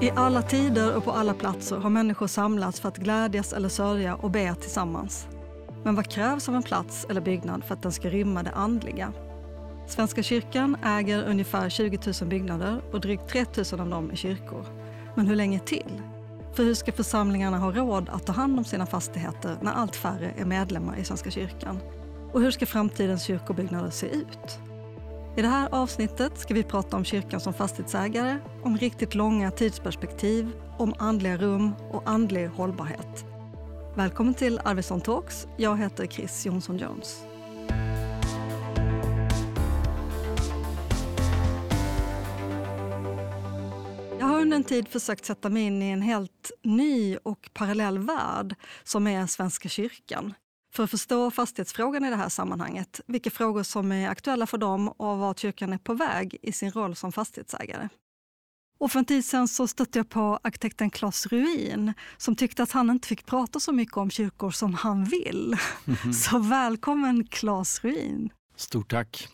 I alla tider och på alla platser har människor samlats för att glädjas eller sörja och be tillsammans. Men vad krävs av en plats eller byggnad för att den ska rymma det andliga? Svenska kyrkan äger ungefär 20 000 byggnader och drygt 3 000 av dem är kyrkor. Men hur länge till? För hur ska församlingarna ha råd att ta hand om sina fastigheter när allt färre är medlemmar i Svenska kyrkan? Och hur ska framtidens kyrkobyggnader se ut? I det här avsnittet ska vi prata om kyrkan som fastighetsägare, om riktigt långa tidsperspektiv, om andliga rum och andlig hållbarhet. Välkommen till Arvidsson Talks. Jag heter Chris Jonsson Jones. Jag har under en tid försökt sätta mig in i en helt ny och parallell värld som är Svenska kyrkan för att förstå fastighetsfrågan i det här sammanhanget, vilka frågor som är aktuella för dem och vart kyrkan är på väg i sin roll som fastighetsägare. Och för en tid sedan så stötte jag på arkitekten Claes Ruin som tyckte att han inte fick prata så mycket om kyrkor som han vill. Mm -hmm. Så välkommen Claes Ruin! Stort tack!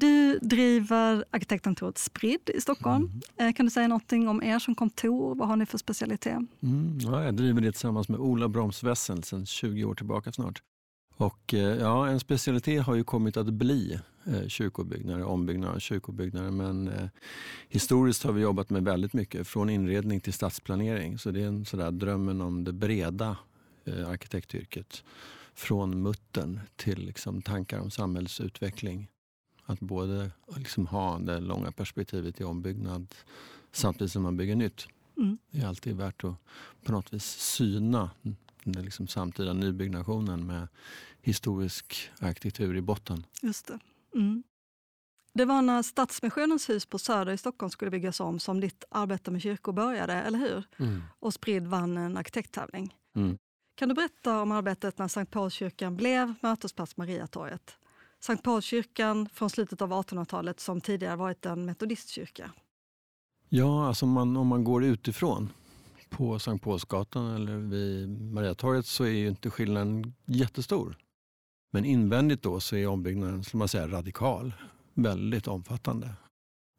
Du driver arkitektkontoret Spridd i Stockholm. Mm. Kan du säga någonting om er som kontor? Vad har ni för specialitet? Mm, ja, jag driver det tillsammans med Ola Broms Wessel sedan 20 år tillbaka snart. Och, eh, ja, en specialitet har ju kommit att bli eh, kyrkobyggnader, ombyggnader av kyrkobyggnader. Men eh, historiskt har vi jobbat med väldigt mycket, från inredning till stadsplanering. Så det är en sådär drömmen om det breda eh, arkitektyrket. Från muttern till liksom, tankar om samhällsutveckling. Att både liksom ha det långa perspektivet i ombyggnad samtidigt som man bygger nytt. Mm. Det är alltid värt att på något vis syna den liksom samtida nybyggnationen med historisk arkitektur i botten. Just det. Mm. Det var när Stadsmissionens hus på Söder i Stockholm skulle byggas om som ditt arbete med kyrkor började, eller hur? Mm. Och Spridd vann en arkitekttävling. Mm. Kan du berätta om arbetet när Sankt Paulskyrkan blev mötesplats Mariatorget? Sankt Paulskyrkan från slutet av 1800-talet som tidigare varit en metodistkyrka. Ja, alltså man, om man går utifrån på Sankt Paulsgatan eller vid Mariatorget så är ju inte skillnaden jättestor. Men invändigt då så är ombyggnaden skulle man säga, radikal, väldigt omfattande.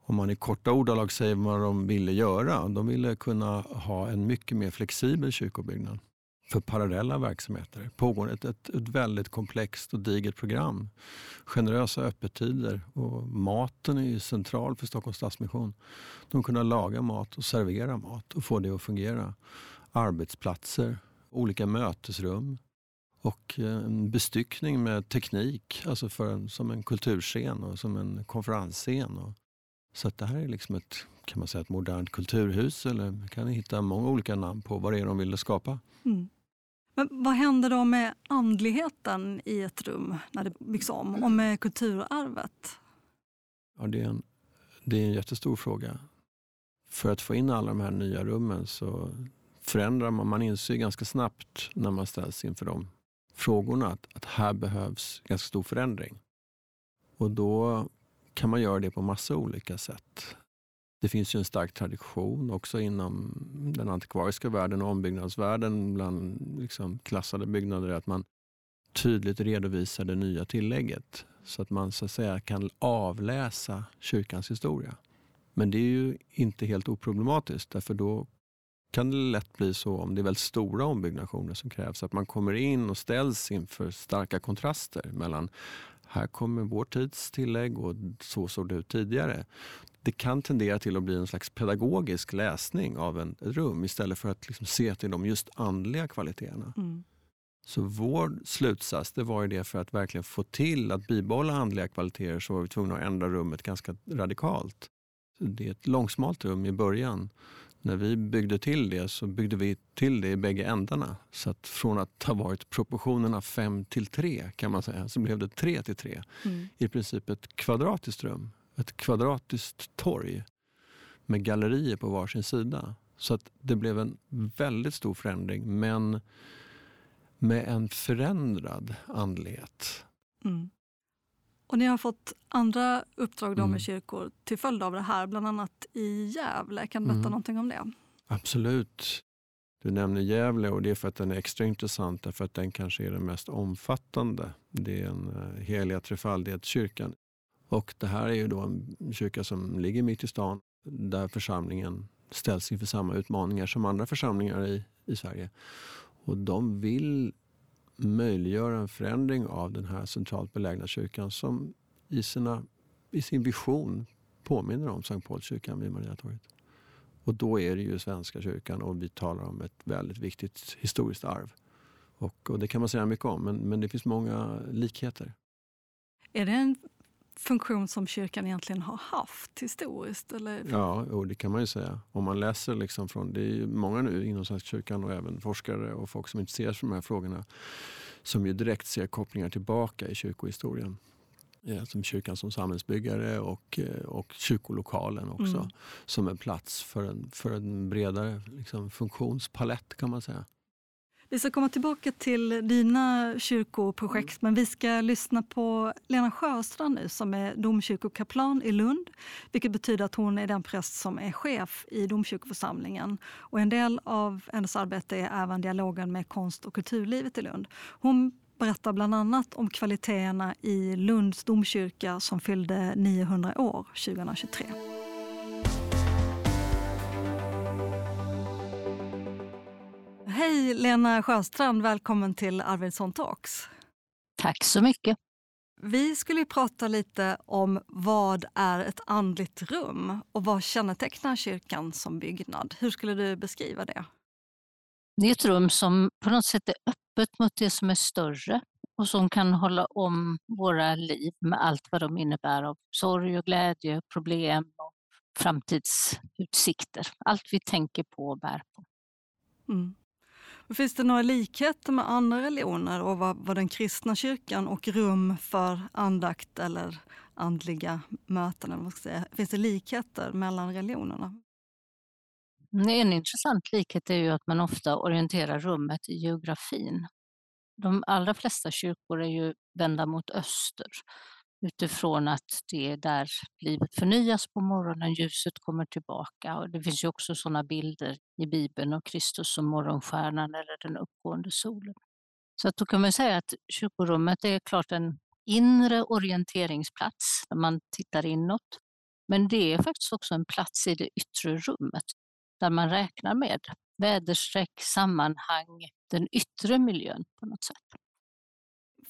Om man i korta ordalag säger vad de ville göra, de ville kunna ha en mycket mer flexibel kyrkobyggnad för parallella verksamheter. Det pågår ett, ett, ett, väldigt komplext och digert program. Generösa öppettider och maten är ju central för Stockholms Stadsmission. De kunna laga mat och servera mat och få det att fungera. Arbetsplatser, olika mötesrum och eh, en bestyckning med teknik, alltså för en, som en kulturscen och som en konferensscen. Och, så att det här är liksom ett, kan man säga, ett modernt kulturhus eller kan ni hitta många olika namn på vad det är de ville skapa. Mm. Men vad händer då med andligheten i ett rum när det byggs om och med kulturarvet? Ja, det, är en, det är en jättestor fråga. För att få in alla de här nya rummen så förändrar man. Man inser ganska snabbt när man ställs inför de frågorna att, att här behövs ganska stor förändring. Och då kan man göra det på massa olika sätt. Det finns ju en stark tradition också inom den antikvariska världen och ombyggnadsvärlden bland liksom klassade byggnader att man tydligt redovisar det nya tillägget så att man så att säga kan avläsa kyrkans historia. Men det är ju inte helt oproblematiskt därför då kan det lätt bli så om det är väldigt stora ombyggnationer som krävs att man kommer in och ställs inför starka kontraster mellan här kommer vår tids tillägg och så såg det ut tidigare det kan tendera till att bli en slags pedagogisk läsning av en, ett rum istället för att liksom se till de just andliga kvaliteterna. Mm. Så vår slutsats det var ju det för att verkligen få till att bibehålla andliga kvaliteter så var vi tvungna att ändra rummet ganska radikalt. Så det är ett långsmalt rum i början. När vi byggde till det så byggde vi till det i bägge ändarna. Så att från att ha varit proportionerna 5 till 3 kan man säga, så blev det 3 till 3. Mm. I princip ett kvadratiskt rum ett kvadratiskt torg med gallerier på varsin sida. Så att det blev en väldigt stor förändring men med en förändrad andlighet. Mm. Och ni har fått andra uppdrag då med mm. kyrkor till följd av det här, bland annat i Gävle. Kan du berätta mm. någonting om det? Absolut. Du nämner Gävle och det är för att den är extra intressant därför att den kanske är den mest omfattande. Det är en uh, heliga trefaldighetskyrkan och det här är ju då en kyrka som ligger mitt i stan där församlingen ställs inför samma utmaningar som andra församlingar i, i Sverige. Och de vill möjliggöra en förändring av den här centralt belägna kyrkan som i, sina, i sin vision påminner om Sankt Paulskyrkan vid Mariatorget. Och då är det ju Svenska kyrkan och vi talar om ett väldigt viktigt historiskt arv. Och, och det kan man säga mycket om, men, men det finns många likheter. Är det en funktion som kyrkan egentligen har haft historiskt? Eller? Ja, och det kan man ju säga. Om man läser liksom från, det är många nu inom Svenska kyrkan och även forskare och folk som intresserar sig för de här frågorna som ju direkt ser kopplingar tillbaka i kyrkohistorien. Ja, som kyrkan som samhällsbyggare och, eh, och kyrkolokalen också. Mm. Som en plats för en, för en bredare liksom, funktionspalett kan man säga. Vi ska komma tillbaka till dina kyrkoprojekt, men vi ska lyssna på Lena Sjöstrand nu som är domkyrkokaplan i Lund, vilket betyder att hon är den präst som är chef i domkyrkoförsamlingen. Och en del av hennes arbete är även dialogen med konst och kulturlivet i Lund. Hon berättar bland annat om kvaliteterna i Lunds domkyrka som fyllde 900 år 2023. Hej Lena Sjöstrand, välkommen till Arvidsson Talks. Tack så mycket. Vi skulle prata lite om vad är ett andligt rum och vad kännetecknar kyrkan som byggnad? Hur skulle du beskriva det? Det är ett rum som på något sätt är öppet mot det som är större och som kan hålla om våra liv med allt vad de innebär av sorg och glädje, problem och framtidsutsikter. Allt vi tänker på och bär på. Mm. Finns det några likheter med andra religioner och vad, vad den kristna kyrkan och rum för andakt eller andliga möten? Eller vad ska säga. Finns det likheter mellan religionerna? Mm, en intressant likhet är ju att man ofta orienterar rummet i geografin. De allra flesta kyrkor är ju vända mot öster utifrån att det är där livet förnyas på morgonen, ljuset kommer tillbaka. Och det finns ju också sådana bilder i Bibeln av Kristus som morgonstjärnan eller den uppgående solen. Så att då kan man säga att kyrkorummet är klart en inre orienteringsplats där man tittar inåt. Men det är faktiskt också en plats i det yttre rummet där man räknar med väderstreck, sammanhang, den yttre miljön på något sätt.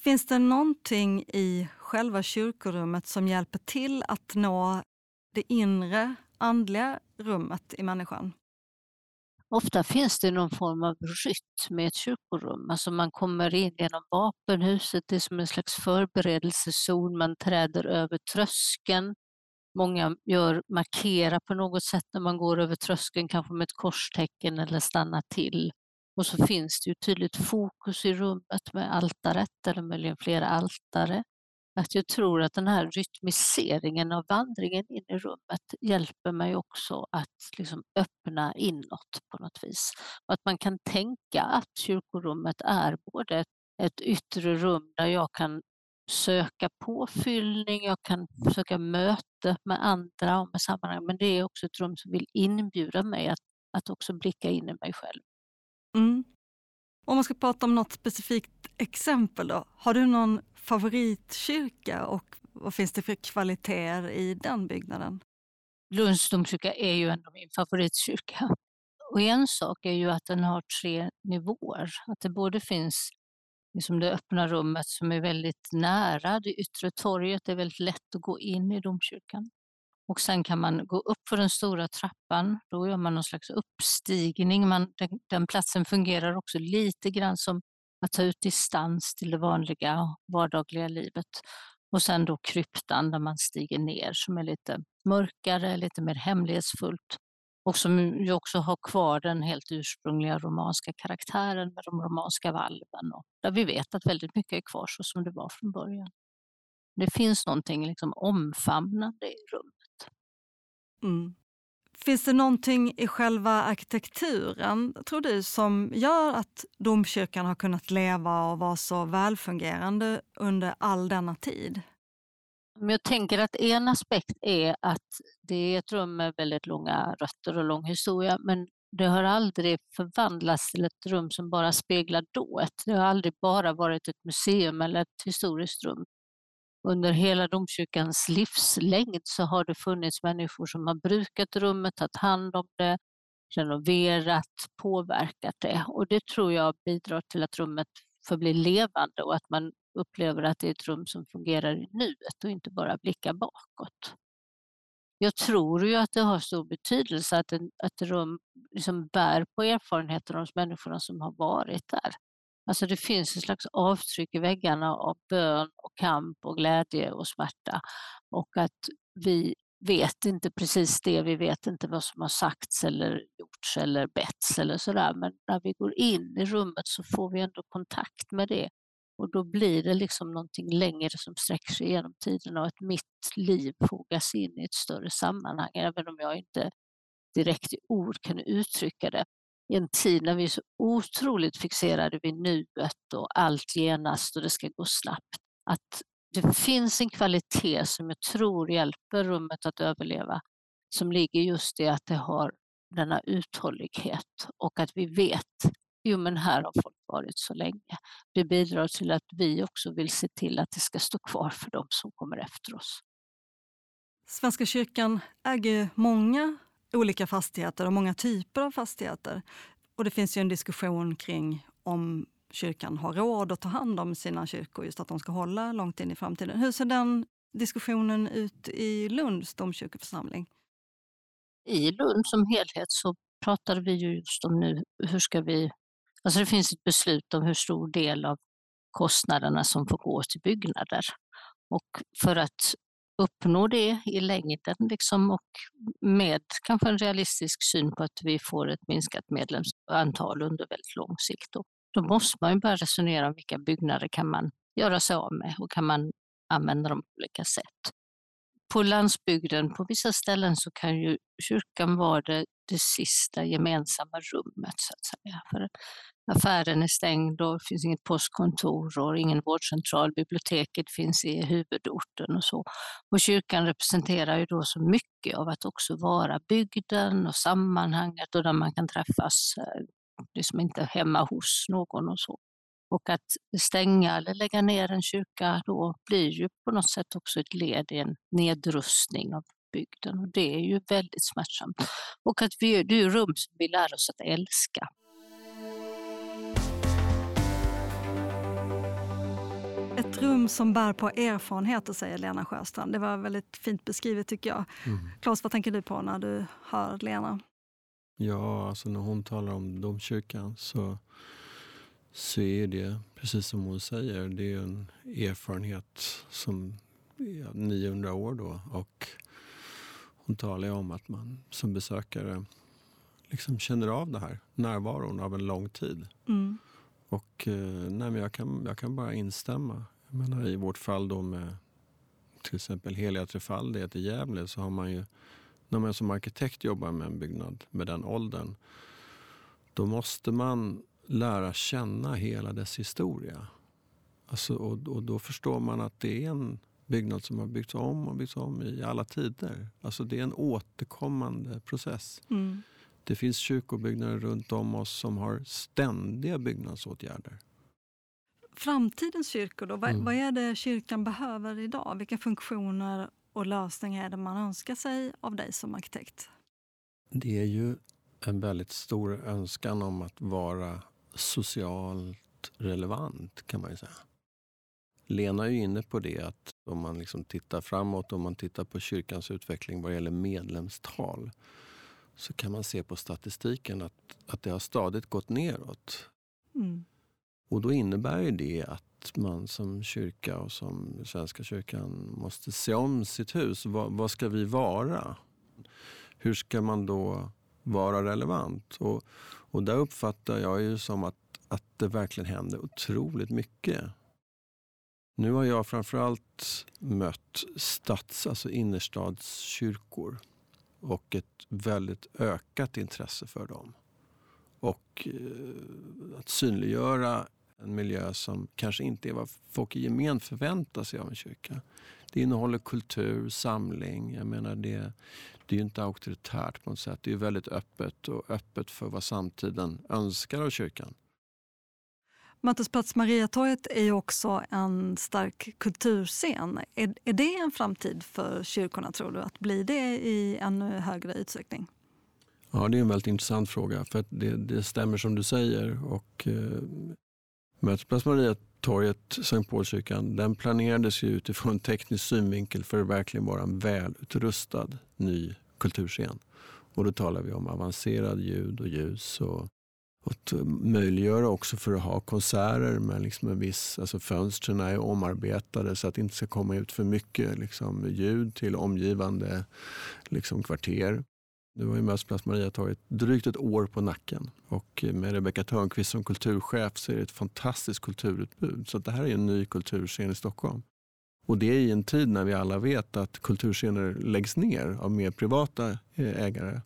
Finns det någonting i själva kyrkorummet som hjälper till att nå det inre andliga rummet i människan? Ofta finns det någon form av rytm i ett kyrkorum. Alltså man kommer in genom vapenhuset, det är som en slags förberedelsezon, man träder över tröskeln. Många gör, markerar på något sätt när man går över tröskeln, kanske med ett korstecken eller stannar till. Och så finns det ju tydligt fokus i rummet med altaret eller möjligen flera altare. Att jag tror att den här rytmiseringen av vandringen in i rummet hjälper mig också att liksom öppna inåt på något vis. Och att man kan tänka att kyrkorummet är både ett yttre rum där jag kan söka påfyllning, jag kan söka möte med andra och med sammanhang, men det är också ett rum som vill inbjuda mig att, att också blicka in i mig själv. Mm. Om man ska prata om något specifikt exempel då. Har du någon favoritkyrka och vad finns det för kvaliteter i den byggnaden? Lunds domkyrka är ju ändå min favoritkyrka. Och en sak är ju att den har tre nivåer. Att det både finns liksom det öppna rummet som är väldigt nära det yttre torget. Det är väldigt lätt att gå in i domkyrkan. Och sen kan man gå upp för den stora trappan. Då gör man någon slags uppstigning. Man, den, den platsen fungerar också lite grann som att ta ut distans till det vanliga vardagliga livet. Och sen då kryptan där man stiger ner som är lite mörkare, lite mer hemlighetsfullt och som ju också har kvar den helt ursprungliga romanska karaktären med de romanska valven och där vi vet att väldigt mycket är kvar så som det var från början. Det finns någonting liksom omfamnande i rummet. Mm. Finns det någonting i själva arkitekturen, tror du, som gör att domkyrkan har kunnat leva och vara så välfungerande under all denna tid? Jag tänker att en aspekt är att det är ett rum med väldigt långa rötter och lång historia, men det har aldrig förvandlats till ett rum som bara speglar dået. Det har aldrig bara varit ett museum eller ett historiskt rum under hela domkyrkans livslängd så har det funnits människor som har brukat rummet, tagit hand om det, renoverat, påverkat det. Och det tror jag bidrar till att rummet förblir levande och att man upplever att det är ett rum som fungerar i nuet och inte bara blickar bakåt. Jag tror ju att det har stor betydelse att, en, att rum liksom bär på erfarenheter hos människorna som har varit där. Alltså det finns ett slags avtryck i väggarna av bön och kamp och glädje och smärta. Och att vi vet inte precis det, vi vet inte vad som har sagts eller gjorts eller betts eller sådär. Men när vi går in i rummet så får vi ändå kontakt med det. Och då blir det liksom någonting längre som sträcker sig genom tiden och att mitt liv fogas in i ett större sammanhang, även om jag inte direkt i ord kan uttrycka det. I en tid när vi är så otroligt fixerade vid nuet och allt genast och det ska gå snabbt. Att det finns en kvalitet som jag tror hjälper rummet att överleva, som ligger just i att det har denna uthållighet och att vi vet, jo men här har folk varit så länge. Det bidrar till att vi också vill se till att det ska stå kvar för de som kommer efter oss. Svenska kyrkan äger många olika fastigheter och många typer av fastigheter. Och det finns ju en diskussion kring om kyrkan har råd att ta hand om sina kyrkor, just att de ska hålla långt in i framtiden. Hur ser den diskussionen ut i Lunds domkyrkoförsamling? I Lund som helhet så pratar vi ju just om nu, hur ska vi... Alltså det finns ett beslut om hur stor del av kostnaderna som får gå till byggnader. Och för att uppnå det i längden liksom och med kanske en realistisk syn på att vi får ett minskat medlemsantal under väldigt lång sikt. Då, då måste man ju börja resonera om vilka byggnader kan man göra sig av med och kan man använda dem på olika sätt. På landsbygden, på vissa ställen så kan ju kyrkan vara det, det sista gemensamma rummet så att säga. För affären är stängd och det finns inget postkontor och ingen vårdcentral. Biblioteket finns i huvudorten och så. Och kyrkan representerar ju då så mycket av att också vara bygden och sammanhanget och där man kan träffas eh, liksom inte hemma hos någon och så. Och att stänga eller lägga ner en kyrka då blir ju på något sätt också ett led i en nedrustning av bygden och det är ju väldigt smärtsamt. Och att vi, det är rum som vi lär oss att älska. Ett rum som bär på erfarenheter, säger Lena Sjöstrand. Det var väldigt fint beskrivet tycker jag. Mm. Claes, vad tänker du på när du hör Lena? Ja, alltså när hon talar om domkyrkan så, så är det, precis som hon säger, det är en erfarenhet som ja, 900 år då. Och hon talar om att man som besökare liksom känner av det här, närvaron av en lång tid. Mm. Och eh, nej, jag, kan, jag kan bara instämma. Jag menar, I vårt fall då med till exempel Heliga Trefaldighet i Gävle så har man ju när man som arkitekt jobbar med en byggnad med den åldern, då måste man lära känna hela dess historia. Alltså, och, och, då förstår man att det är en byggnad som har byggts om och byggts om i alla tider. Alltså det är en återkommande process. Mm. Det finns kyrkobyggnader runt om oss som har ständiga byggnadsåtgärder. Framtidens kyrkor, då? Mm. vad är det kyrkan behöver idag? Vilka funktioner och lösning är det man önskar sig av dig som arkitekt? Det är ju en väldigt stor önskan om att vara socialt relevant kan man ju säga. Lena är ju inne på det att om man liksom tittar framåt, om man tittar på kyrkans utveckling vad gäller medlemstal så kan man se på statistiken att, att det har stadigt gått neråt. Mm. Och då innebär det att man som kyrka och som Svenska kyrkan måste se om sitt hus. Vad, vad ska vi vara? Hur ska man då vara relevant? Och, och där uppfattar jag ju som att, att det verkligen händer otroligt mycket. Nu har jag framförallt mött stads, alltså innerstadskyrkor och ett väldigt ökat intresse för dem. Och eh, att synliggöra en miljö som kanske inte är vad folk i gemen förväntar sig av en kyrka. Det innehåller kultur, samling. Jag menar det, det är ju inte auktoritärt på något sätt. Det är väldigt öppet och öppet för vad samtiden önskar av kyrkan. Mötesplats Mariatorget är ju också en stark kulturscen. Är, är det en framtid för kyrkorna tror du? Att bli det i ännu högre utsträckning? Ja, det är en väldigt intressant fråga. För det, det, stämmer som du säger. Och, eh, Mötesplats Mariatorget, Sankt Paulskyrkan, den planerades ju utifrån en teknisk synvinkel för att verkligen vara en välutrustad ny kulturscen. Och då talar vi om avancerad ljud och ljus och att möjliggöra också för att ha konserter med liksom en viss, alltså fönstren är omarbetade så att det inte ska komma ut för mycket liksom, ljud till omgivande liksom, kvarter. Nu har ju Mötesplats Maria tagit drygt ett år på nacken och med Rebecka Törnqvist som kulturchef så är det ett fantastiskt kulturutbud. Så det här är en ny kulturscen i Stockholm. Och det är i en tid när vi alla vet att kulturscener läggs ner av mer privata eh, ägare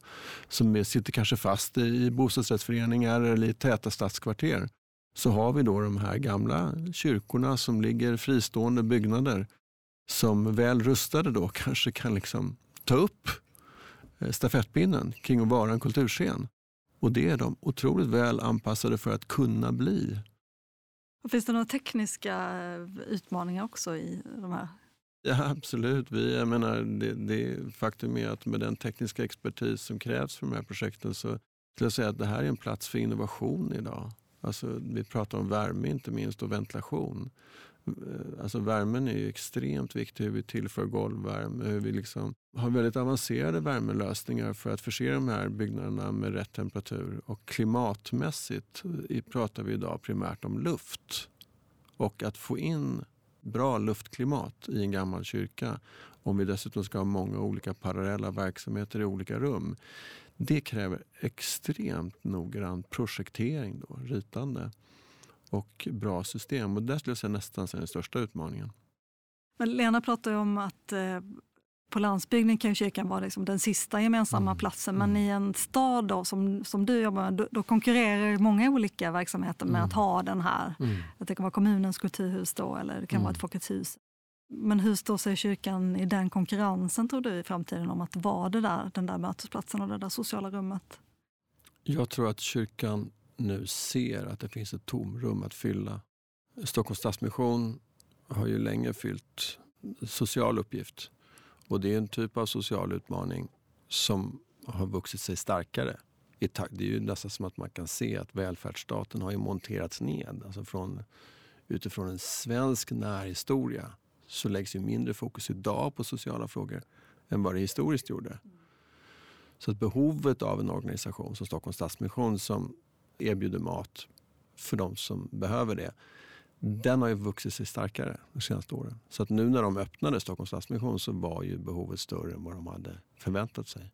som sitter kanske fast i bostadsrättsföreningar eller i täta stadskvarter. Så har vi då de här gamla kyrkorna som ligger fristående byggnader som väl rustade då kanske kan liksom ta upp stafettpinnen kring att vara en kulturscen. Och det är de otroligt väl anpassade för att kunna bli. Och finns det några tekniska utmaningar också i de här? Ja, absolut. Vi, jag menar, det, det faktum är att med den tekniska expertis som krävs för de här projekten så skulle jag säga att det här är en plats för innovation idag. Alltså, vi pratar om värme inte minst och ventilation. Eh, alltså värmen är extremt viktig, hur vi tillför golvvärme, hur vi liksom har väldigt avancerade värmelösningar för att förse de här byggnaderna med rätt temperatur. Och klimatmässigt eh, pratar vi idag primärt om luft. Och att få in bra luftklimat i en gammal kyrka, om vi dessutom ska ha många olika parallella verksamheter i olika rum, det kräver extremt noggrann projektering, då, ritande och bra system. Och där skulle jag säga nästan är den största utmaningen. Men Lena pratar ju om att eh, på landsbygden kan kyrkan vara liksom den sista gemensamma mm. platsen. Men mm. i en stad då, som, som du jobbar med, då, då konkurrerar många olika verksamheter med mm. att ha den här. Mm. Att det kan vara kommunens kulturhus då, eller det kan vara ett mm. Folkets hus. Men hur står sig kyrkan i den konkurrensen tror du i framtiden om att vara det där, den där mötesplatsen och det där sociala rummet? Jag tror att kyrkan nu ser att det finns ett tomrum att fylla. Stockholms Stadsmission har ju länge fyllt social uppgift. Och det är en typ av social utmaning som har vuxit sig starkare. Det är ju nästan som att man kan se att välfärdsstaten har ju monterats ned. Alltså från, utifrån en svensk närhistoria så läggs ju mindre fokus idag på sociala frågor än vad det historiskt gjorde. Så att behovet av en organisation som Stockholms Stadsmission som erbjuder mat för de som behöver det. Den har ju vuxit sig starkare de senaste åren. Så att nu när de öppnade Stockholms Stadsmission så var ju behovet större än vad de hade förväntat sig.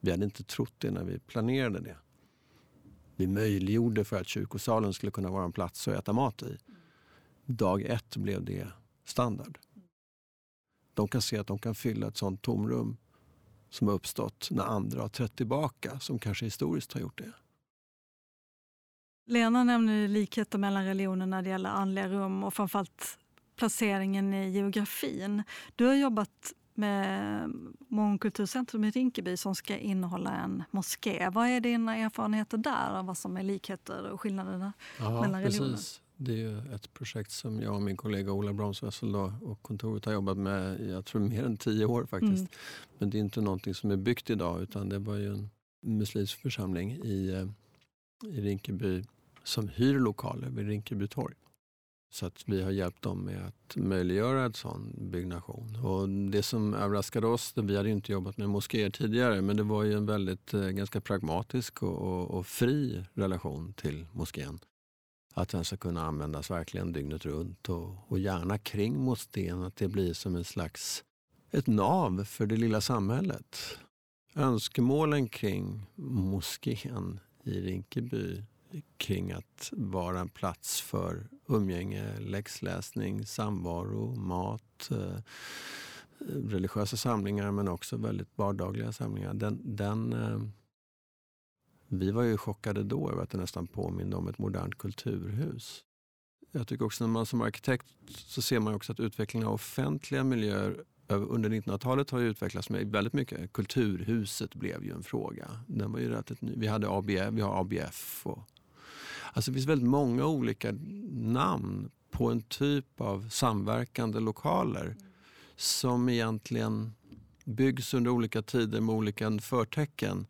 Vi hade inte trott det när vi planerade det. Vi möjliggjorde för att kyrkosalen skulle kunna vara en plats att äta mat i. Dag ett blev det standard. De kan se att de kan fylla ett sånt tomrum som har uppstått när andra har trätt tillbaka, som kanske historiskt har gjort det. Lena nämner likheter mellan religioner när det gäller andliga rum och framförallt placeringen i geografin. Du har jobbat med Mångkulturcentrum i Rinkeby som ska innehålla en moské. Vad är dina erfarenheter där av vad som är likheter och skillnader ja, mellan religioner? Precis. Det är ett projekt som jag och min kollega Ola Bromswessel och kontoret har jobbat med i jag tror mer än tio år faktiskt. Mm. Men det är inte någonting som är byggt idag utan det var ju en muslimsk församling i, eh, i Rinkeby som hyr lokaler vid Rinkeby torg. Så att vi har hjälpt dem med att möjliggöra en sån byggnation. Och det som överraskade oss, vi hade inte jobbat med moskéer tidigare, men det var ju en väldigt eh, ganska pragmatisk och, och, och, fri relation till moskén. Att den ska kunna användas verkligen dygnet runt och, och gärna kring moskén, att det blir som en slags ett nav för det lilla samhället. Önskemålen kring moskén i Rinkeby kring att vara en plats för umgänge, läxläsning, samvaro, mat, eh, religiösa samlingar men också väldigt vardagliga samlingar. Den, den, eh, vi var ju chockade då över att det nästan påminde om ett modernt kulturhus. Jag tycker också när man som arkitekt så ser man också att utvecklingen av offentliga miljöer under 1900-talet har ju utvecklats med väldigt mycket. Kulturhuset blev ju en fråga. Den var ju relativt ny. Vi, hade ABF, vi har ABF och Alltså det finns väldigt många olika namn på en typ av samverkande lokaler som egentligen byggs under olika tider med olika förtecken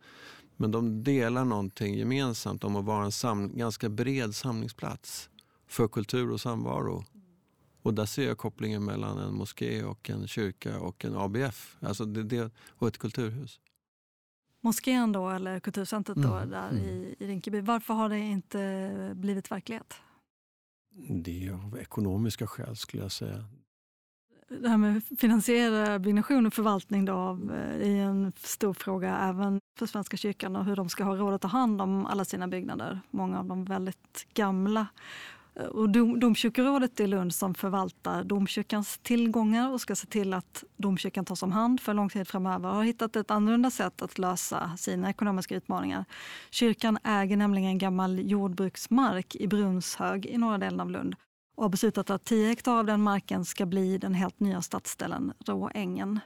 Men de delar någonting gemensamt om att vara en sam ganska bred samlingsplats för kultur och samvaro. Och där ser jag kopplingen mellan en moské och en kyrka och en ABF. Alltså det, det, och ett kulturhus. Moskén då, eller kulturcentret då, mm. där mm. i, i Rinkeby. Varför har det inte blivit verklighet? Det är av ekonomiska skäl skulle jag säga. Det här med finansiera byggnation och förvaltning då av, är en stor fråga även för Svenska kyrkan och hur de ska ha råd att ta hand om alla sina byggnader. Många av dem väldigt gamla Eh, och dom, domkyrkorådet i Lund som förvaltar domkyrkans tillgångar och ska se till att domkyrkan tas om hand för lång tid framöver har hittat ett annorlunda sätt att lösa sina ekonomiska utmaningar. Kyrkan äger nämligen gammal jordbruksmark i Brunshög i norra delen av Lund och har beslutat att 10 hektar av den marken ska bli den helt nya stadsdelen Råängen.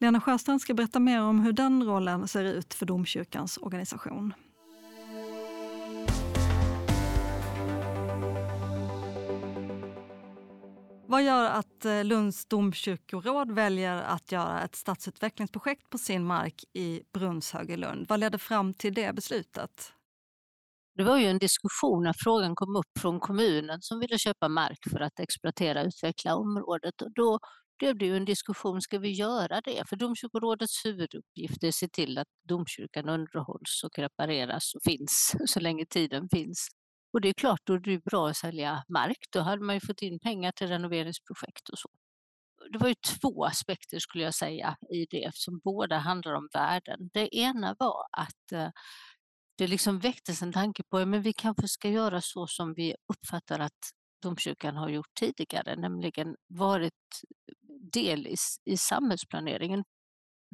Lena Sjöstrand ska berätta mer om hur den rollen ser ut för domkyrkans organisation. Vad gör att eh, Lunds domkyrkoråd väljer att göra ett stadsutvecklingsprojekt på sin mark i Brunnshög i Lund? Vad ledde fram till det beslutet? Det var ju en diskussion när frågan kom upp från kommunen som ville köpa mark för att exploatera och utveckla området. Och då blev det ju en diskussion, ska vi göra det? För domkyrkorådets huvuduppgift är att se till att domkyrkan underhålls och repareras och finns så länge tiden finns. Och det är klart, då är det bra att sälja mark. Då hade man ju fått in pengar till renoveringsprojekt och så. Det var ju två aspekter skulle jag säga i det, som båda handlar om värden. Det ena var att eh, det liksom väcktes en tanke på att vi kanske ska göra så som vi uppfattar att domkyrkan har gjort tidigare, nämligen varit del i, i samhällsplaneringen.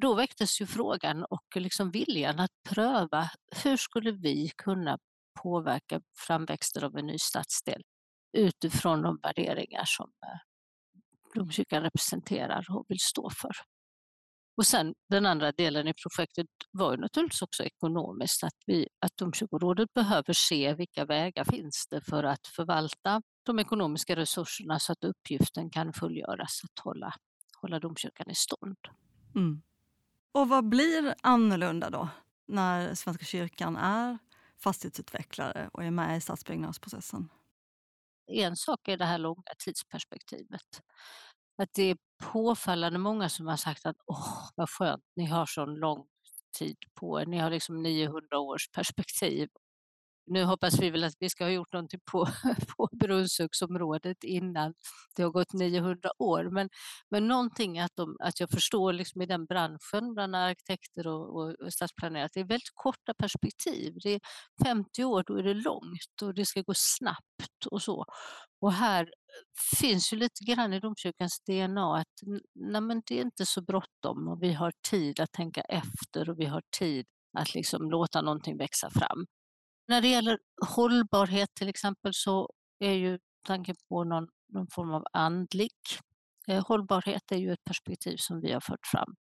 Då väcktes ju frågan och liksom viljan att pröva hur skulle vi kunna påverka framväxten av en ny stadsdel utifrån de värderingar som eh, domkyrkan representerar och vill stå för. Och sen den andra delen i projektet var ju naturligtvis också ekonomiskt, att, vi, att domkyrkorådet behöver se vilka vägar finns det för att förvalta de ekonomiska resurserna så att uppgiften kan fullgöras att hålla, hålla domkyrkan i stånd. Mm. Och vad blir annorlunda då när Svenska kyrkan är fastighetsutvecklare och är med i stadsbyggnadsprocessen? En sak är det här långa tidsperspektivet. Att det är påfallande många som har sagt att åh, vad skönt, ni har sån lång tid på er. Ni har liksom 900 års perspektiv nu hoppas vi väl att vi ska ha gjort någonting på, på Brunnshögsområdet innan det har gått 900 år. Men, men någonting att, de, att jag förstår liksom i den branschen, bland arkitekter och, och, och stadsplanerare, att det är väldigt korta perspektiv. Det är 50 år, då är det långt och det ska gå snabbt och så. Och här finns ju lite grann i domkyrkans DNA att nej men det är inte så bråttom och vi har tid att tänka efter och vi har tid att liksom låta någonting växa fram. När det gäller hållbarhet till exempel så är ju tanken på någon, någon form av andlig eh, hållbarhet är ju ett perspektiv som vi har fört fram.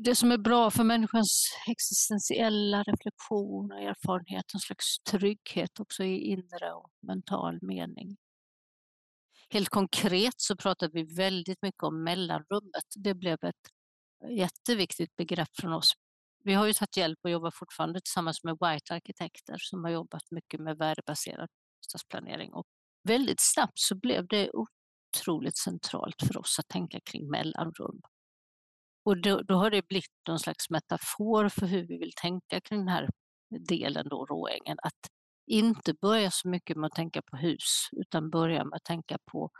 Det som är bra för människans existentiella reflektion och erfarenhet, en slags trygghet också i inre och mental mening. Helt konkret så pratar vi väldigt mycket om mellanrummet. Det blev ett jätteviktigt begrepp från oss vi har ju tagit hjälp och jobbar fortfarande tillsammans med White Arkitekter som har jobbat mycket med värdebaserad stadsplanering. Och väldigt snabbt så blev det otroligt centralt för oss att tänka kring mellanrum. Och då, då har det blivit någon slags metafor för hur vi vill tänka kring den här delen, då, Råängen. Att inte börja så mycket med att tänka på hus, utan börja med att tänka på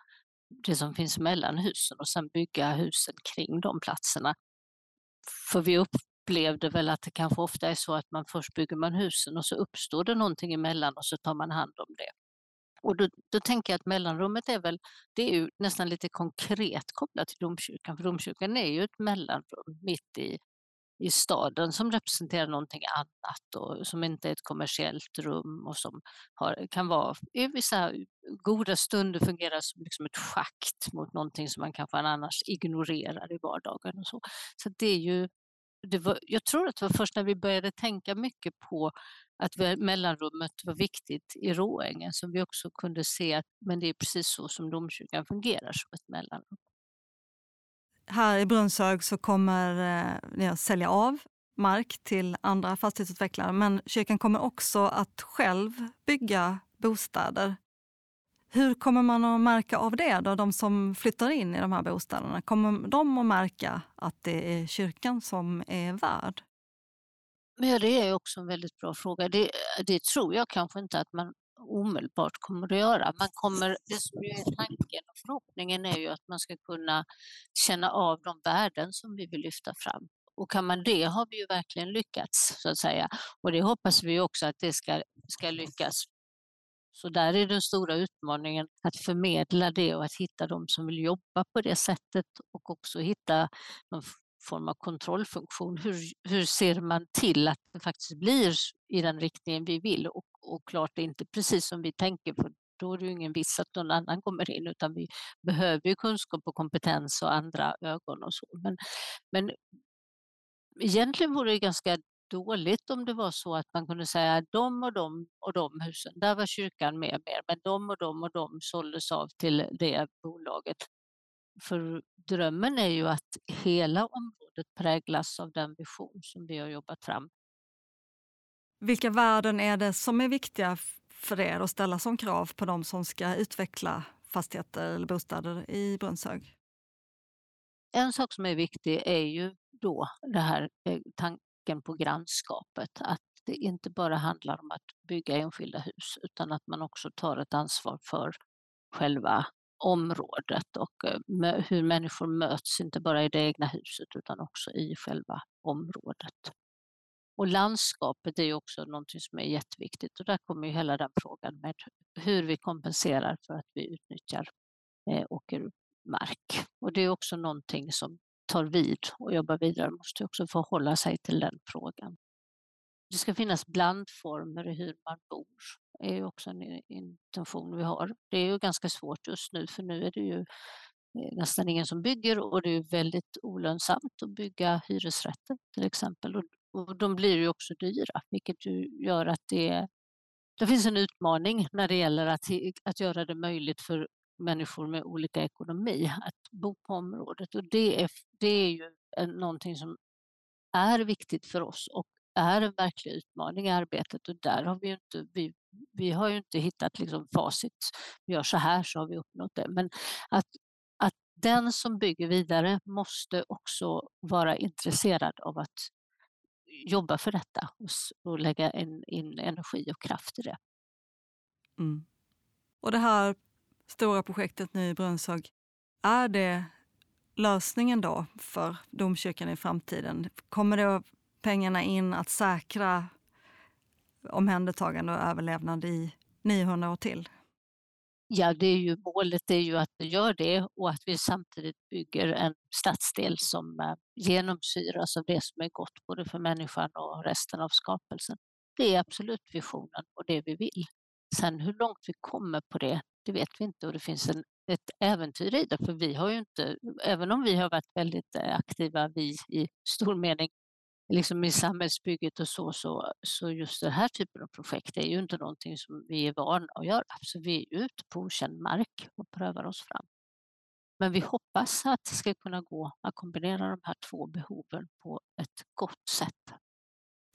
det som finns mellan husen och sen bygga husen kring de platserna. För vi upp, upplevde väl att det kanske ofta är så att man först bygger man husen och så uppstår det någonting emellan och så tar man hand om det. Och då, då tänker jag att mellanrummet är väl, det är ju nästan lite konkret kopplat till domkyrkan, för domkyrkan är ju ett mellanrum mitt i, i staden som representerar någonting annat och som inte är ett kommersiellt rum och som har, kan vara i vissa goda stunder fungera som liksom ett schakt mot någonting som man kanske annars ignorerar i vardagen. Och så så det är ju det var, jag tror att det var först när vi började tänka mycket på att mellanrummet var viktigt i Råängen som vi också kunde se att men det är precis så som domkyrkan fungerar som ett mellanrum. Här i Brunshög så kommer eh, ni att sälja av mark till andra fastighetsutvecklare men kyrkan kommer också att själv bygga bostäder. Hur kommer man att märka av det, då, de som flyttar in i de här bostäderna? Kommer de att märka att det är kyrkan som är värd? Men det är också en väldigt bra fråga. Det, det tror jag kanske inte att man omedelbart kommer att göra. Man kommer, det som är tanken och förhoppningen är ju att man ska kunna känna av de värden som vi vill lyfta fram. Och kan man det har vi ju verkligen lyckats så att säga. Och det hoppas vi också att det ska, ska lyckas. Så där är den stora utmaningen att förmedla det och att hitta de som vill jobba på det sättet och också hitta någon form av kontrollfunktion. Hur, hur ser man till att det faktiskt blir i den riktningen vi vill och, och klart det är inte precis som vi tänker för då är det ju ingen viss att någon annan kommer in utan vi behöver ju kunskap och kompetens och andra ögon och så. Men, men egentligen vore det ganska dåligt om det var så att man kunde säga de och de och de husen, där var kyrkan med mer, men de och de och de såldes av till det bolaget. För drömmen är ju att hela området präglas av den vision som vi har jobbat fram. Vilka värden är det som är viktiga för er att ställa som krav på de som ska utveckla fastigheter eller bostäder i Brunnshög? En sak som är viktig är ju då det här tecken på grannskapet, att det inte bara handlar om att bygga enskilda hus utan att man också tar ett ansvar för själva området och eh, hur människor möts, inte bara i det egna huset utan också i själva området. Och landskapet är också någonting som är jätteviktigt och där kommer ju hela den frågan med hur vi kompenserar för att vi utnyttjar eh, åkermark. Och det är också någonting som tar vid och jobbar vidare, måste också förhålla sig till den frågan. Det ska finnas blandformer i hur man bor är ju också en intention vi har. Det är ju ganska svårt just nu för nu är det ju eh, nästan ingen som bygger och det är väldigt olönsamt att bygga hyresrätter till exempel. Och de blir ju också dyra vilket ju gör att det, det finns en utmaning när det gäller att, att göra det möjligt för människor med olika ekonomi att bo på området. Och det är, det är ju någonting som är viktigt för oss och är en verklig utmaning i arbetet och där har vi inte, vi, vi har ju inte hittat liksom facit. Vi gör så här så har vi uppnått det. Men att, att den som bygger vidare måste också vara intresserad av att jobba för detta och, och lägga in, in, energi och kraft i det. Mm. Och det här stora projektet nu i Brunshög, är det lösningen då för domkyrkan i framtiden? Kommer det pengarna in att säkra omhändertagande och överlevnad i 900 år till? Ja, det är ju målet är ju att det gör det och att vi samtidigt bygger en stadsdel som eh, genomsyras av det som är gott både för människan och resten av skapelsen. Det är absolut visionen och det vi vill. Sen hur långt vi kommer på det, det vet vi inte och det finns en, ett äventyr i det för vi har ju inte, även om vi har varit väldigt eh, aktiva, vi i stor mening, liksom i samhällsbygget och så, så, så just den här typen av projekt är ju inte någonting som vi är vana att göra. Så vi är ute på okänd mark och prövar oss fram. Men vi hoppas att det ska kunna gå att kombinera de här två behoven på ett gott sätt.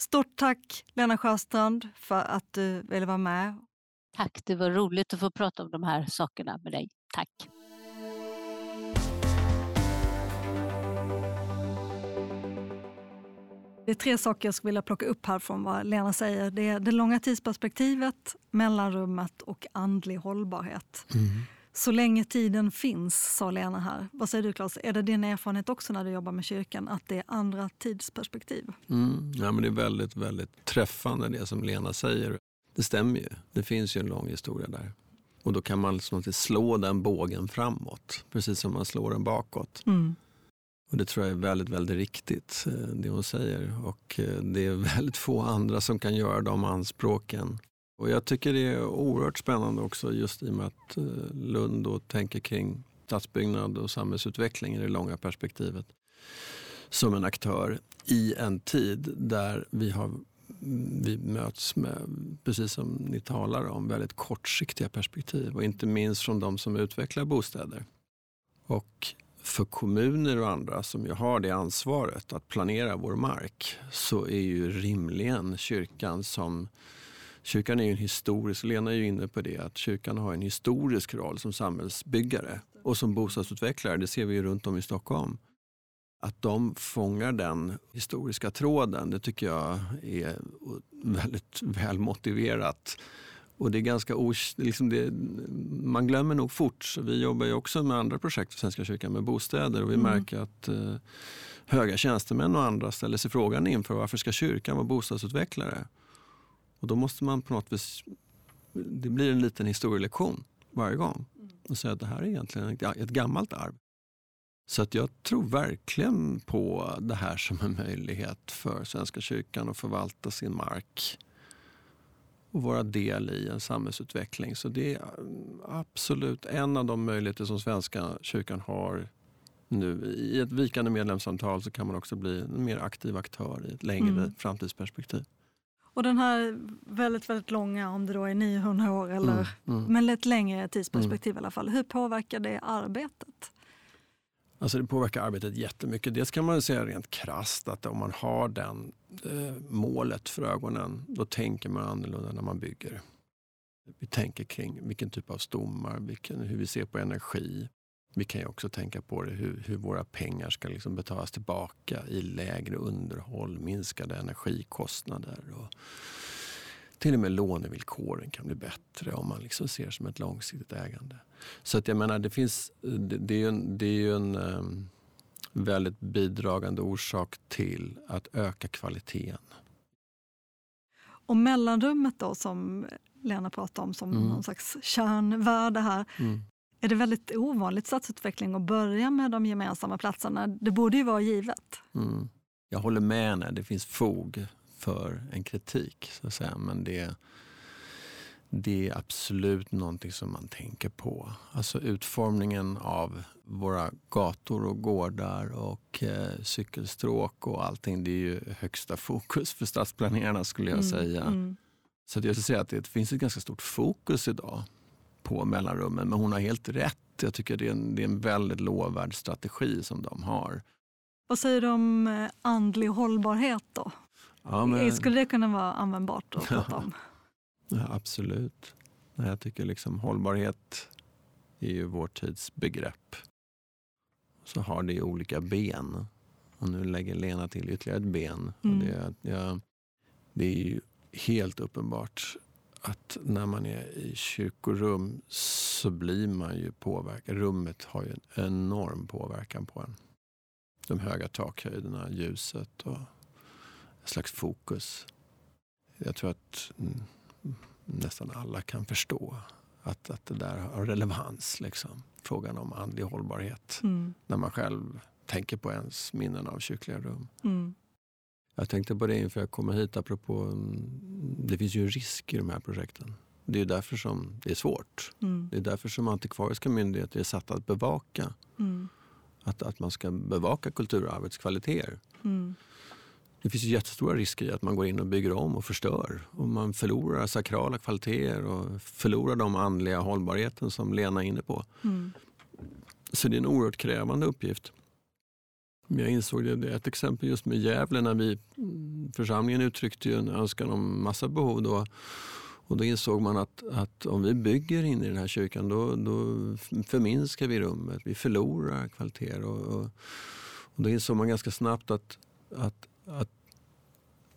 Stort tack Lena Sjöstrand för att du ville vara med. Tack, det var roligt att få prata om de här sakerna med dig. Tack. Det är tre saker jag skulle vilja plocka upp här från vad Lena säger. Det är det långa tidsperspektivet, mellanrummet och andlig hållbarhet. Mm. Så länge tiden finns, sa Lena här. Vad säger du Claes? Är det din erfarenhet också när du jobbar med kyrkan, att det är andra tidsperspektiv? Mm. Ja, men det är väldigt, väldigt träffande det som Lena säger. Det stämmer ju. Det finns ju en lång historia där. Och då kan man liksom slå den bågen framåt, precis som man slår den bakåt. Mm. Och Det tror jag är väldigt, väldigt riktigt, eh, det hon säger. Och eh, Det är väldigt få andra som kan göra de anspråken. Och Jag tycker det är oerhört spännande också just i och med att eh, Lund då tänker kring stadsbyggnad och samhällsutveckling i det långa perspektivet som en aktör i en tid där vi, har, vi möts med, precis som ni talar om, väldigt kortsiktiga perspektiv och inte minst från de som utvecklar bostäder. Och för kommuner och andra som ju har det ansvaret att planera vår mark så är ju rimligen kyrkan som Kyrkan är ju en historisk, Lena är ju inne på det, att kyrkan har en historisk roll som samhällsbyggare och som bostadsutvecklare. Det ser vi ju runt om i Stockholm. Att de fångar den historiska tråden, det tycker jag är väldigt väl motiverat. Och det är ganska liksom det, man glömmer nog fort. Så vi jobbar ju också med andra projekt för Svenska kyrkan med bostäder och vi mm. märker att eh, höga tjänstemän och andra ställer sig frågan inför varför ska kyrkan vara bostadsutvecklare? Och då måste man på något vis, det blir en liten historielektion varje gång och säga att det här är egentligen ett gammalt arv. Så att jag tror verkligen på det här som en möjlighet för Svenska kyrkan att förvalta sin mark och vara del i en samhällsutveckling. Så det är absolut en av de möjligheter som Svenska kyrkan har nu. I ett vikande medlemsantal så kan man också bli en mer aktiv aktör i ett längre mm. framtidsperspektiv. Och den här väldigt, väldigt långa, om det då är 900 år eller mm, mm. men ett längre tidsperspektiv mm. i alla fall. Hur påverkar det arbetet? Alltså det påverkar arbetet jättemycket. Dels kan man säga rent krasst att om man har den eh, målet för ögonen, då tänker man annorlunda när man bygger. Vi tänker kring vilken typ av stommar, vilken, hur vi ser på energi. Vi kan ju också tänka på det, hur, hur våra pengar ska liksom betalas tillbaka i lägre underhåll, minskade energikostnader. Och till och med lånevillkoren kan bli bättre om man liksom ser som ett långsiktigt ägande. Så att jag menar, det, finns, det, det är ju en, det är ju en um, väldigt bidragande orsak till att öka kvaliteten. Och mellanrummet då som Lena pratade om som mm. någon slags kärnvärde här. Mm. Är det väldigt ovanligt stadsutveckling att börja med de gemensamma platserna? Det borde ju vara givet. Mm. Jag håller med henne, det finns fog för en kritik. Så att säga. Men det, det är absolut någonting som man tänker på. Alltså utformningen av våra gator och gårdar och eh, cykelstråk och allting. Det är ju högsta fokus för stadsplanerarna skulle jag mm, säga. Mm. Så jag skulle säga att det finns ett ganska stort fokus idag på mellanrummen. Men hon har helt rätt. Jag tycker det är en, det är en väldigt lovvärd strategi som de har. Vad säger du om eh, andlig hållbarhet då? Ja, men... Skulle det kunna vara användbart att prata om? Ja, absolut. Jag tycker liksom hållbarhet är ju vår tids begrepp. Så har det olika ben. Och nu lägger Lena till ytterligare ett ben. Mm. Och det, ja, det är ju helt uppenbart att när man är i kyrkorum så blir man ju påverkad. Rummet har ju en enorm påverkan på en. De höga takhöjderna, ljuset och ett slags fokus. Jag tror att nästan alla kan förstå att, att det där har relevans. Liksom. Frågan om andlig hållbarhet. Mm. När man själv tänker på ens minnen av kyrkliga rum. Mm. Jag tänkte på det inför jag kom hit apropå, mm, det finns ju en risk i de här projekten. Det är därför som det är svårt. Mm. Det är därför som antikvariska myndigheter är satta att bevaka. Mm. Att, att man ska bevaka kulturarvets kvaliteter. Det finns ju jättestora risker i att man går in och bygger om och förstör. Och man förlorar sakrala kvaliteter och förlorar de andliga hållbarheten som Lena är inne på. Mm. Så det är en oerhört krävande uppgift. Jag insåg det, ett exempel just med Gävle när vi, församlingen uttryckte en önskan om massa behov. Då. Och då insåg man att, att om vi bygger in i den här kyrkan då, då förminskar vi rummet. Vi förlorar kvaliteter. Och, och, och då insåg man ganska snabbt att, att att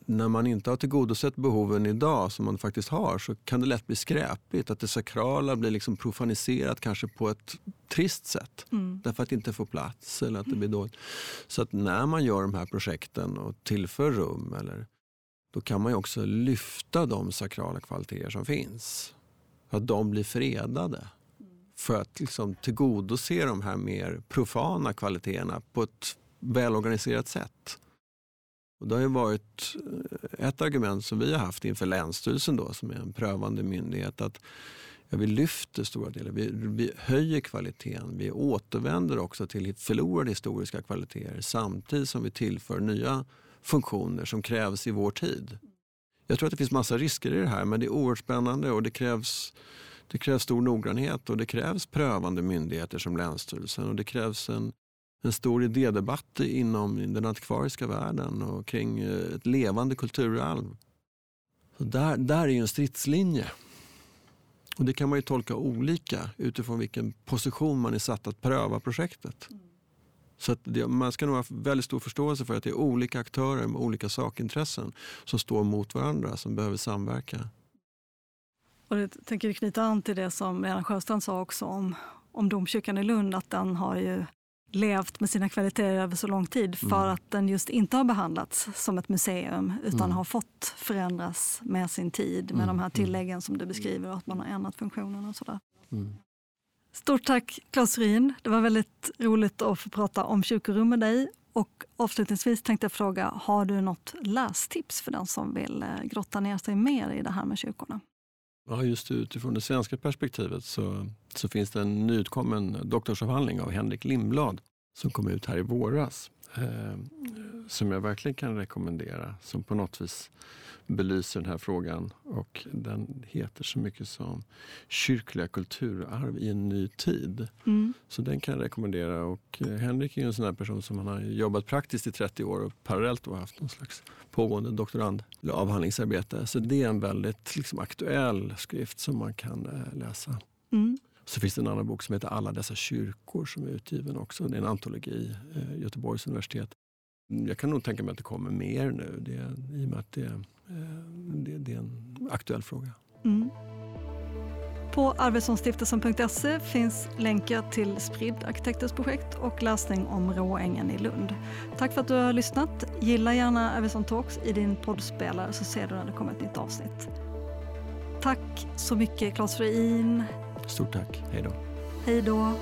när man inte har tillgodosett behoven idag som man faktiskt har så kan det lätt bli skräpigt. Att det sakrala blir liksom profaniserat kanske på ett trist sätt. Mm. Därför att det inte får plats eller att det blir dåligt. Så att när man gör de här projekten och tillför rum eller, då kan man också lyfta de sakrala kvaliteter som finns. Att de blir fredade. För att liksom tillgodose de här mer profana kvaliteterna på ett välorganiserat sätt. Och det har ju varit eh, ett argument som vi har haft inför Länsstyrelsen då, som är en prövande myndighet. att ja, Vi lyfter stora delar, vi, vi höjer kvaliteten. Vi återvänder också till förlorade historiska kvaliteter samtidigt som vi tillför nya funktioner som krävs i vår tid. Jag tror att det finns massa risker i det här men det är oerhört spännande och det krävs, det krävs stor noggrannhet och det krävs prövande myndigheter som Länsstyrelsen och det krävs en en stor idédebatt inom den antikvariska världen och kring eh, ett levande kulturarv. Så där, där är en stridslinje. Och det kan man ju tolka olika utifrån vilken position man är satt att pröva projektet. Så det, man ska nog ha väldigt stor förståelse för att det är olika aktörer med olika sakintressen som står mot varandra, som behöver samverka. Och jag tänker knyta an till det som Lena Sjöstrand sa också om, om domkyrkan i Lund, att den har ju levt med sina kvaliteter över så lång tid för mm. att den just inte har behandlats som ett museum utan mm. har fått förändras med sin tid med mm. de här mm. tilläggen som du beskriver och att man har ändrat funktionen och sådär. Mm. Stort tack Claes Ryn. Det var väldigt roligt att få prata om kyrkorum med dig. Och avslutningsvis tänkte jag fråga, har du något lästips för den som vill eh, grotta ner sig mer i det här med kyrkorna? Ja, just utifrån det svenska perspektivet så, så finns det en nyutkommen doktorsavhandling av Henrik Lindblad som kom ut här i våras. Eh, som jag verkligen kan rekommendera. Som på något vis belyser den här frågan. Och den heter så mycket som Kyrkliga kulturarv i en ny tid. Mm. Så den kan jag rekommendera. Och eh, Henrik är en sån här person som han har jobbat praktiskt i 30 år och parallellt då haft någon slags pågående doktorand avhandlingsarbete. Så det är en väldigt liksom, aktuell skrift som man kan eh, läsa. Mm. Så finns det en annan bok som heter Alla dessa kyrkor som är utgiven också. Det är en antologi, eh, Göteborgs universitet. Jag kan nog tänka mig att det kommer mer nu det, i och med att det, eh, det, det är en aktuell fråga. Mm. På arvidssonstiftelsen.se finns länkar till Spridd arkitekters projekt och läsning om Råängen i Lund. Tack för att du har lyssnat. Gilla gärna Arvidsson Talks i din poddspelare så ser du när det kommer ett nytt avsnitt. Tack så mycket Claes Frein. Stort tack. Hej då. Hej då.